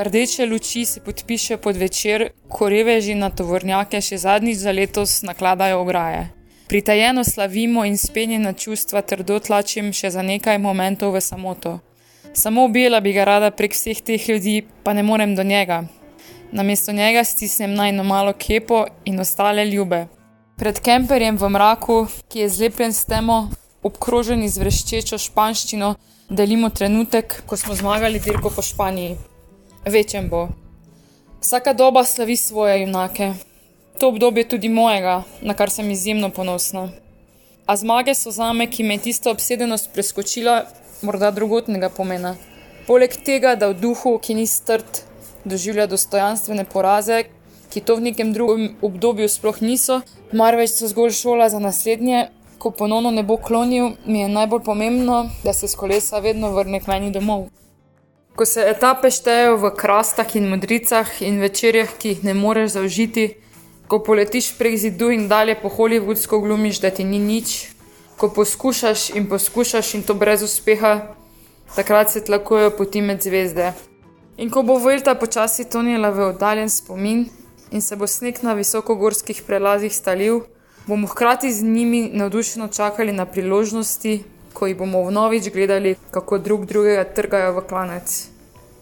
Rdeče luči se podpiše pod večer, ko reveži na tovornjake še zadnjič za letos nakladajo ograje. Pritajeno slavimo in spenjena čustva trdo tlačim še za nekaj momentov v samoto. Samo objela bi ga rada prek vseh teh ljudi, pa ne morem do njega. Namesto njega stisnem najno malo kepo in ostale ljube. Pred kemperjem v mraku, ki je zlepljen s temo, obkrožen z vreščečo španščino, delimo trenutek, ko smo zmagali dirko po Španiji. Večem bo. Vsaka doba slavi svoje junake. To obdobje je tudi mojega, na kar sem izjemno ponosna. A zmage so zame, ki me je tista obsedenost preskočila, morda drugotnega pomena. Poleg tega, da v duhu, ki ni strd, doživlja dostojanstvene poraze, ki to v nekem drugem obdobju sploh niso, marveč so zgolj šola za naslednje, ko ponovno ne bo klonil, mi je najbolj pomembno, da se s kolesa vedno vrne k meni domov. Ko se etape štejejo v krastah in modricah in večerjah, ki jih ne moreš zaužiti, ko poletiš prek zidu in dalje po holivudsko glumiš, da ti ni nič, ko poskušaš in poskušaš in to brez uspeha, takrat se tlakujejo poti med zvezde. In ko bo Vojta počasi tonila v oddaljen spomin in se bo sneg na visokogorskih prelazih stalil, bomo hkrati z njimi navdušeno čakali na priložnosti, ko jih bomo vnovič gledali, kako drug drugega trgajo v klanec.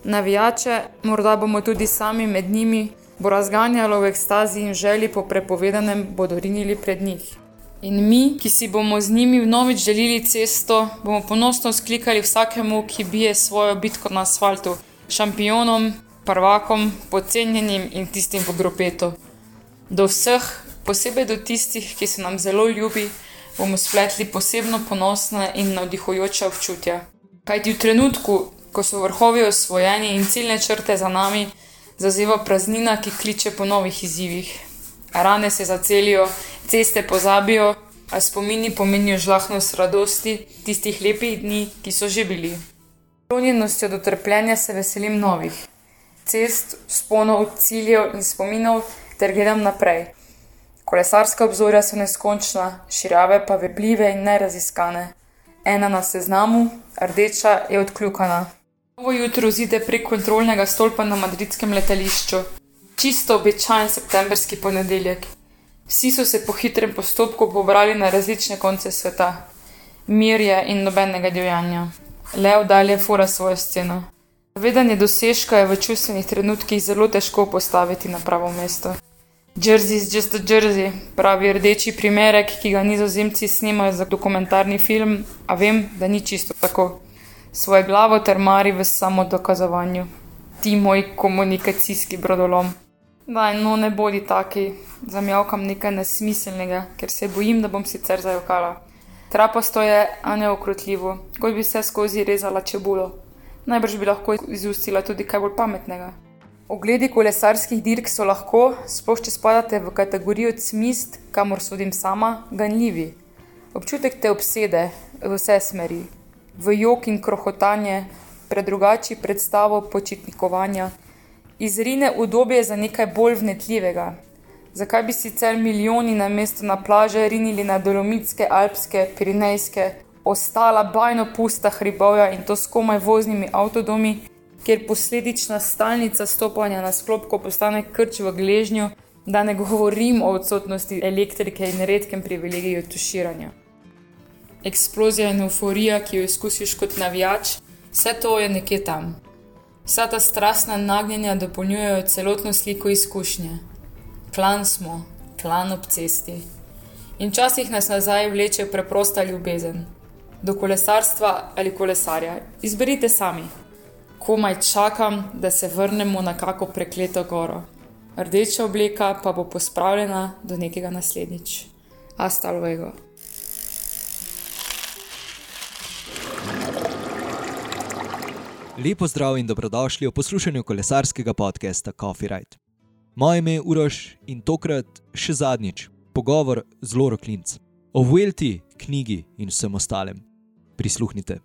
Navijače, morda bomo tudi sami med njimi, bo razganjalo v ekstazi in želji po prepovedanem, bodo rinili pred njih. In mi, ki si bomo z njimi vnovič delili cesto, bomo ponosno sklikali vsakemu, ki bije svojo bitko na asfaltu, šampionom, prvakom, podcenjenim in tistim v gropetu. Do vseh, posebej do tistih, ki so nam zelo ljubi, bomo spletli posebno ponosne in navdihujoče občutja. Kajti v trenutku, ko so vrhovi osvojeni in ciljne črte za nami, zazeva praznina, ki kliče po novih izzivih. Rane se zacelijo, ceste pozabijo, a spomini pomenijo žlahnost radosti tistih lepih dni, ki so že bili. Klonjenostjo do trpljenja se veselim novih cest, sponov, ciljev in spominov, ter gledam naprej. Kolesarska obzorja so neskončna, širave pa vebljive in neraziskane. Ena na seznamu, rdeča je odkljukana. Novo jutro zide prek kontrolnega stolpa na madridskem letališču. Čisto običajen septembrski ponedeljek. Vsi so se po hitrem postopku pobrali na različne konce sveta. Mir je in nobenega divjanja. Lev dalje fura svojo sceno. Vedanje dosežka je v čustvenih trenutkih zelo težko postaviti na pravo mesto. Jersey is just a jersey, pravi rdeči primerek, ki ga nizozemci snimajo za dokumentarni film, a vem, da ni čisto tako. Svoje glavo termari v samo dokazovanju. Ti moj komunikacijski brodolom. Daj, no ne bodi taki, zamjavkam nekaj nesmiselnega, ker se bojim, da bom sicer zajokala. Trapasto je, a ne okrotljivo, kot bi se skozi rezala čebulo. Najbrž bi lahko izustila tudi kaj bolj pametnega. Ogledi kolesarskih dirk so lahko, sploh če spadate v kategorijo cmist, kamor sodim sama, ganljivi. Občutek te obsede v vse smeri, v jok in krohotanje, predrugači predstavo počitnikovanja, izrine udobje za nekaj bolj vnetljivega. Zakaj bi sicer milijoni na mesto na plaže rinili na dolomitske, alpske, pirinejske, ostala bajno pusta hribovja in to s komaj voznimi avtodomi? Kjer posledična stalnica stopanja na sklopko postane krč v gležnju, da ne govorim o odsotnosti elektrike in redkem privilegiju tuširanja. Eksplozija in euforija, ki jo izkusiš kot navijač, vse to je nekje tam. Vsa ta strastna nagnjenja dopolnjujejo celotno sliko izkušnje. Klan smo, klan ob cesti. In včasih nas nazaj vleče preprosta ljubezen. Do kolesarstva ali kolesarja. Izberite sami komaj čakam, da se vrnemo na kako prekleto goro. Rdeča obleka pa bo pospravljena do nekega naslednjič. Hasta luego. Lepo zdrav in dobrodošli v poslušanju kolesarskega podcasta Coffee Ride. Moje ime je Uroš in tokrat še zadnjič pogovor z Loro Klinc o Vuelti, knjigi in vsem ostalem. Prisluhnite.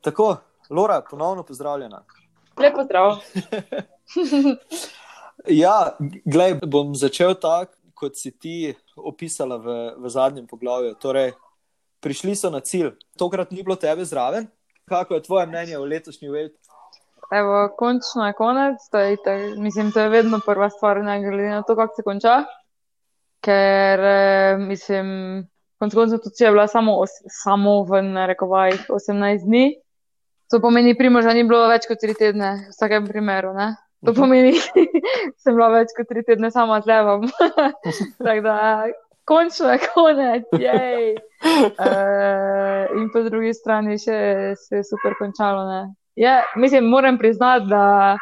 Tako, Lora, ponovno pozdravljena. Lepo zdrav. ja, glej, bom začel tako, kot si ti opisala v, v zadnjem poglavju. Torej, prišli so na cilj, tokrat ni bilo tebe zraven. Kako je tvoje mnenje o letošnji Welt? evo, končno je konec. To je, to, mislim, to je vedno prva stvar, ne glede na to, kako se konča. Ker, eh, mislim, konc koncev tudi je bila samo, os, samo v narekovajih 18 dni. To pomeni, primorža ni bilo več kot tri tedne, v vsakem primeru. Ne? To Mhm. pomeni, sem bila več kot tri tedne sama tlevam. Tako da, končno je konec, jej. Uh, in po drugi strani še se je super končalo. Ne? Je, mislim, moram priznati, da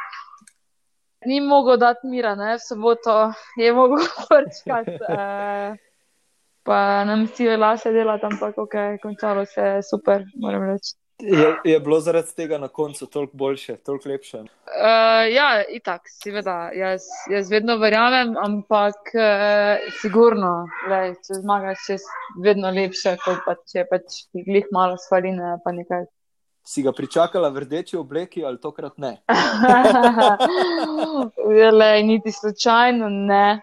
ni mogel dati mira, ne? v soboto je mogel prčkati. Uh, pa nam si je lase delati, ampak ok, končalo se je super, moram reči. Je, je bilo zaradi tega na koncu toliko boljše, toliko lepše. Uh, ja, itak, seveda, jaz, jaz vedno verjamem, ampak uh, sigurno, lej, če zmagaš, je vedno lepše, kot pa če pač glih malo svaline, pa nekaj. Si ga pričakala v rdeči obleki ali tokrat ne? Lej, niti slučajno ne.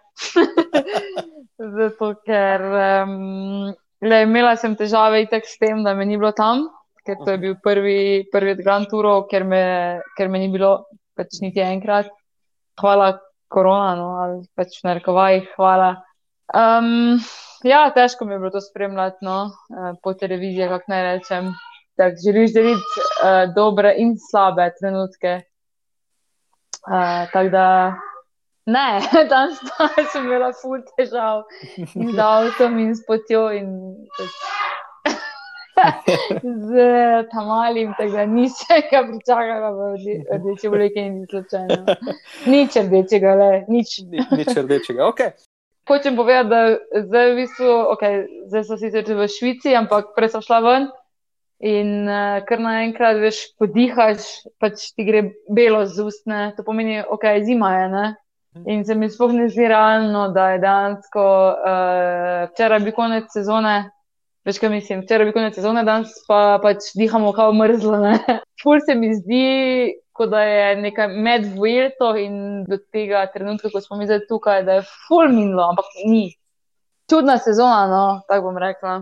Zato, ker um, lej, imela sem težave itak s tem, da me ni bilo tam, ker to je bil prvi, prvi od Grand Tourov, ker me, ker me ni bilo pač niti enkrat. Hvala korona, no, ali pač v narekovajih, hvala. Um, ja, težko mi je bilo to spremljati no, eh, po televiziji, kako naj rečem. Tak, želiš deliti uh, dobre in slabe trenutke. Uh, tako da, ne, danes sem imela ful težav in z avtom in s potjo in pač z tamalim, tako da nisem ga pričakala v rde- rdeči obleki in slučajno. Nič rdečega, le, nič. Ni, nič rdečega. Okay. Hočem povedati, da zdaj v bistvu, okay, zdaj so sicer v Švici, ampak prej so šla ven in uh, kar naenkrat, veš, podihaš, pač ti gre belo z ustne, to pomeni, ok, zima je, ne? In se mi sploh ne zdi realno, da je dejansko uh, včeraj bil konec sezone, veš kaj mislim, včeraj bil konec sezone, danes pa pač dihamo kao mrzlo? Ful se mi zdi, kot da je nekaj med Vuelto in do tega trenutka, ko smo mi zdaj tukaj, da je ful minilo, ampak ni. Čudna sezona, no, tako bom rekla.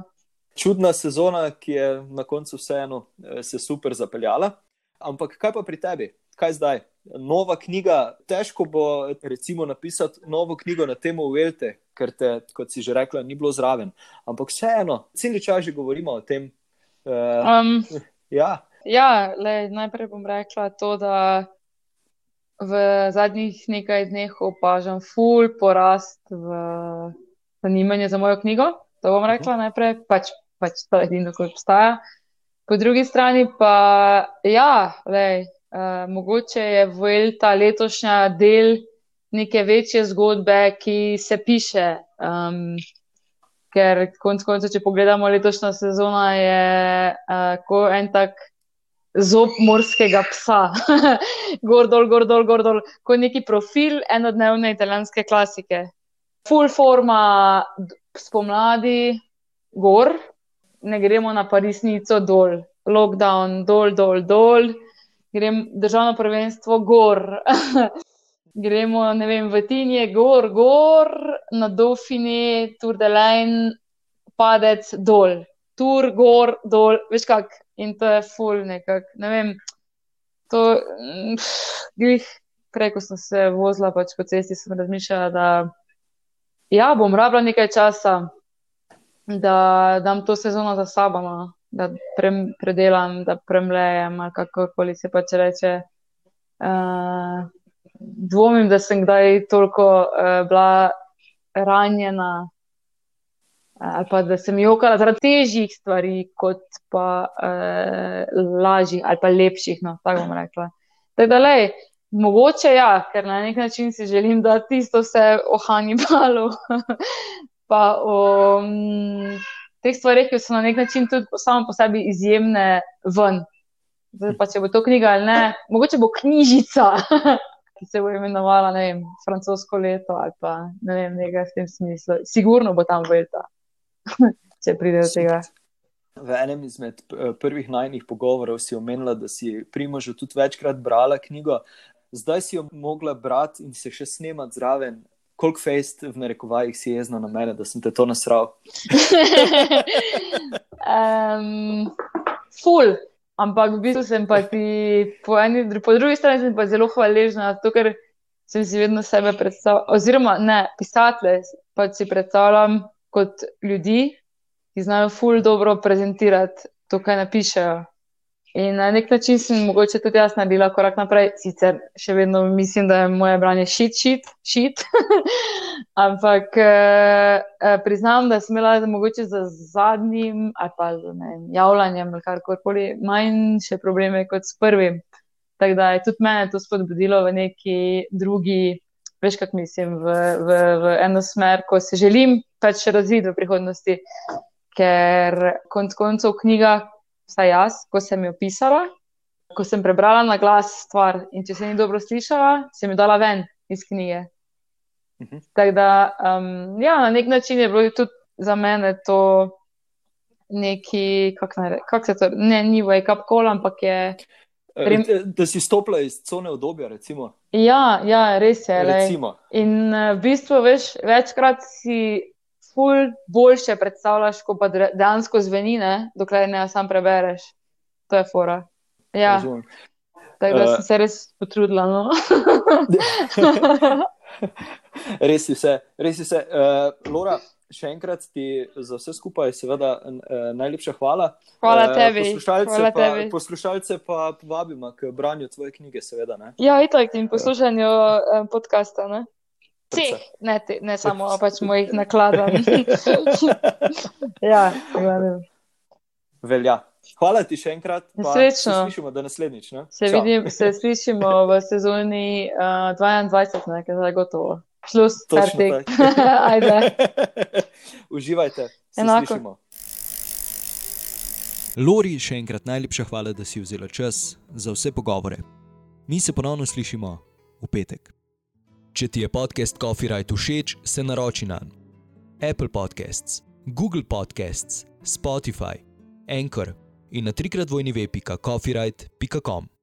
Čudna sezona, ki je na koncu vseeno eh, se super zapeljala. Ampak kaj pa pri tebi? Kaj zdaj? Nova knjiga, težko bo recimo napisati novo knjigo na temo Uvelte, ker te, kot si že rekla, ni bilo zraven. Ampak vseeno, cel čas že govorimo o tem. Uh, Um, ja, Ja, le, najprej bom rekla to, da v zadnjih nekaj dneh opažam ful porast v zanimanju za mojo knjigo. To bom rekla najprej, pač, pač to je edino, kar obstaja. Po drugi strani pa, ja, le, uh, mogoče je Vuelta letošnja del neke večje zgodbe, ki se piše. Um, ker konc koncev, če pogledamo letošnjo sezono, je uh, ko en tak zob morskega psa. gor dol, gor dol, gor dol, kot neki profil enodnevne italijanske klasike. Full forma spomladi, gor, ne gremo na Parisnico dol, lockdown dol, dol, dol, grem državno prvenstvo gor. Gremo, vem, v Tinje, gor, gor, na Dauphine, Tour de Laine, padec dol, Tour, gor, dol, veš kak. In to je full nekak, ne vem, to, mm, glih, prej, ko sem se vozila pač po cesti, sem razmišljala, da ja, bom rabila nekaj časa, da dam to sezono za sabo, no, da prem, predelam, da premlejem, ali kakorkoli se pač reče. Uh, dvomim, da sem kdaj toliko uh, bila ranjena ali pa da sem jokala zaradi težjih stvari, kot pa uh, lažjih ali pa lepših, no, tako bom rekla. Tako da, lej, mogoče ja, ker na nek način si želim, da tisto vse o Hannibalu, pa o mm, teh stvarih, ki so na nek način tudi samo po sebi izjemne ven. Zdaj pa, če bo to knjiga ali ne, mogoče bo knjižica, ki se bo imenovala, ne vem, francosko leto ali pa ne vem, nekaj v tem smislu. Sigurno bo tam Vuelta, če pride do tega. v enem izmed eh, prvih najnih pogovorov si omenila, da si Primožu tudi večkrat brala knjigo. Zdaj si jo mogla brati in se še snemati zraven. Koliko fejst v narekovajih si jezna na mene, da sem te to nasral? um, ful, ampak v bistvu sem pa ti po, eni, po drugi strani sem pa zelo hvaležna, zato ker sem si vedno sebe predstavljala, oziroma ne, pisatelje pa si predstavljam kot ljudi, ki znajo ful dobro prezentirati to, kaj napišejo. In na nek način sem mogoče tudi jaz naredila korak naprej, sicer še vedno mislim, da je moje branje šit, šit, šit. Ampak eh, eh, priznam, da sem imela mogoče za zadnjim ali pa z javljanjem ali karkoli manjše probleme kot s prvim. Tako da je tudi mene to spodbudilo v neki drugi, veš, kako mislim, v, v, v eno smer, ko se želim pač razviti v prihodnosti. Ker konc koncev knjiga, vsaj jaz, ko sem jo pisala, ko sem prebrala na glas stvar in če se ni dobro slišala, sem jo dala ven iz knjige. Mhm. Tako da, um, ja, na nek način je bilo tudi za mene to neki, kako kak se to, ne, ni wake up call, ampak je. E, Rem... Da si stopila iz cone obdobja, recimo. Ja, ja res je. In uh, v bistvu, veš, večkrat si ful boljše predstavljaš, ko pa dejansko zveni, ne? dokler ne sam prebereš. To je fora. Ja. Tako da uh, sem se res potrudila. No? res je vse. Res je vse. Uh, Lora, še enkrat ti za vse skupaj, seveda, uh, najlepša hvala. Hvala tebi. Uh, poslušalce, hvala pa, tebi. poslušalce pa povabimo k branju tvoje knjige, seveda. Ne? Ja, itak in poslušanju uh, podcasta. Ne? Vseh, ne, te, ne samo pač mojih nakladov. ja, Velja. Hvala ti še enkrat. Srečno. Se slišimo do naslednjič. Se, vidim, se slišimo v sezoni uh, 22, nekaj zdaj gotovo. Šlus, kartik. Ajde. Uživajte. Se Enako. Slišimo. Lori, še enkrat najlepša hvala, da si vzela čas za vse pogovore. Mi se ponovno slišimo v petek. Če ti je podcast Coffee Right všeč, se naroči na Apple Podcasts, Google Podcasts, Spotify, Anchor in na trikrat vojni web.coffeeright.com.